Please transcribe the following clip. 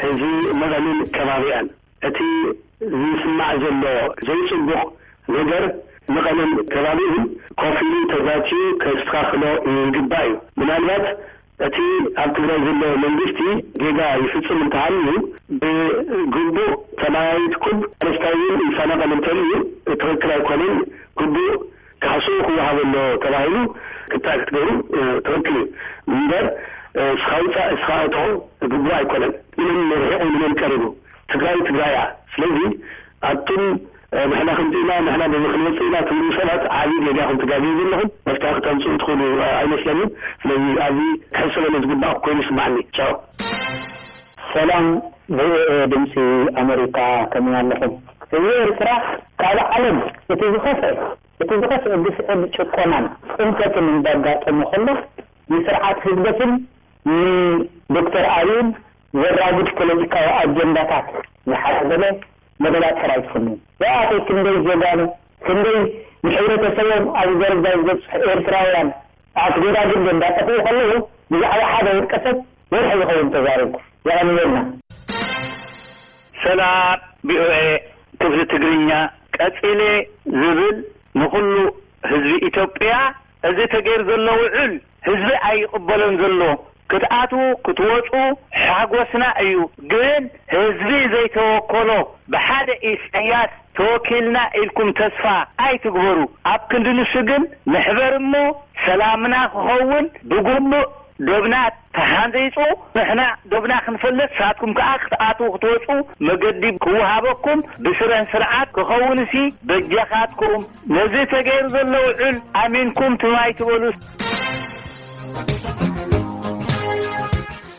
ሕዚ መቐልን ከባቢኣን እቲ ዝስማዕ ዘሎ ዘይፅቡቕ ነገር መቐለን ከባቢኡን ኮፍ ኢሉ ተዛትዩ ከስተኻኽሎ ይግባእ እዩ። ምናልባት እቲ ኣብ ትግራይ ዘሎ መንግስቲ ጌጋ ይፍፅም እንተሃልዩ ብግቡእ ተመያይጥ ኩብ ሓረስታይ እውን ይፈናቐል እንተልዩ ትኽክል ኣይኮነን ግቡእ ካሕስኡ ክወሃቦ ኣለዎ ተባሂሉ ክትዕ ክትገብሩ ትኽክል እዩ እምበር እስኻ ውፃእ እስኻ እቶ ግቡእ ኣይኮነን ንመን ርሒቑ ንመን ቀሪቡ ትግራይ ትግራይ እያ ስለዚ ኣቱም ንሕና ከምዚ ኢና ንሕና በዚ ክንወጽእ ኢና ትብሉ ሰባት ዓቢ ጌጋ ኢኹም ትጋገዩ ዘለኹም መፍትሒ ክተምጽኡ ትኽእሉ ኣይመስለንን ስለዚ ኣዚ ክሕሰበሉ ዝግባእ ኮይኑ ይስማዓኒ ቻው። ሰላም ቮኦኤ ድምጺ ኣመሪካ ከመይ ኣለኹም ህዝቢ ኤርትራ ካብ ዓለም እቲ ዝኸፍኤ እቲ ዝኸፍኤ ግፍዕን ጭቆናን ጽንተትን እንዳጋጠሞ ከሎ ንስርዓት ህግደፍን ን ዶክተር ኣብይን ዘራጉድ ፖለቲካዊ ኣጀንዳታት ዝሓዘለ መደባት ሕራይ ትኽኑ። ያኣኺ ክንደይ ጀጋኑ ክንደይ ንሕብረተሰቦም ኣብ ገርዛይ ዝበጽሑ ኤርትራውያን ኣኣት ጎዳጉዲ እንዳጠፍኡ ከለዉ ብዛዕባ ሓደ ውድቀሰብ ወርሒ ዝኸውን ተዛሪብኩ። የቐንየልና። ሰላም ቢኦኤ ክፍሊ ትግርኛ ቀጺለ ዝብል ንኹሉ ህዝቢ ኢትዮጵያ እዚ ተገይሩ ዘሎ ውዑል ህዝቢ ኣይቅበሎን ዘሎ ክትኣትዉ ክትወጹ ሓጎስና እዩ ግን ህዝቢ ዘይተወከሎ ብሓደ ኢሳያስ ተወኪልና ኢልኩም ተስፋ ኣይትግበሩ ኣብ ክንዲ ንሱ ግን ንሕበር እሞ ሰላምና ክኸውን ብጉቡእ ዶብና ተሃንጺጹ ንሕና ዶብና ክንፈልጥ ንሳትኩም ከኣ ክትኣትዉ ክትወጹ መገዲ ክወሃበኩም ብስረን ስርዓት ክኸውንሲ በጃኻትኩም ነዚ ተገይሩ ዘሎ ውዑል ኣሚንኩም ትም ኣይትበሉ።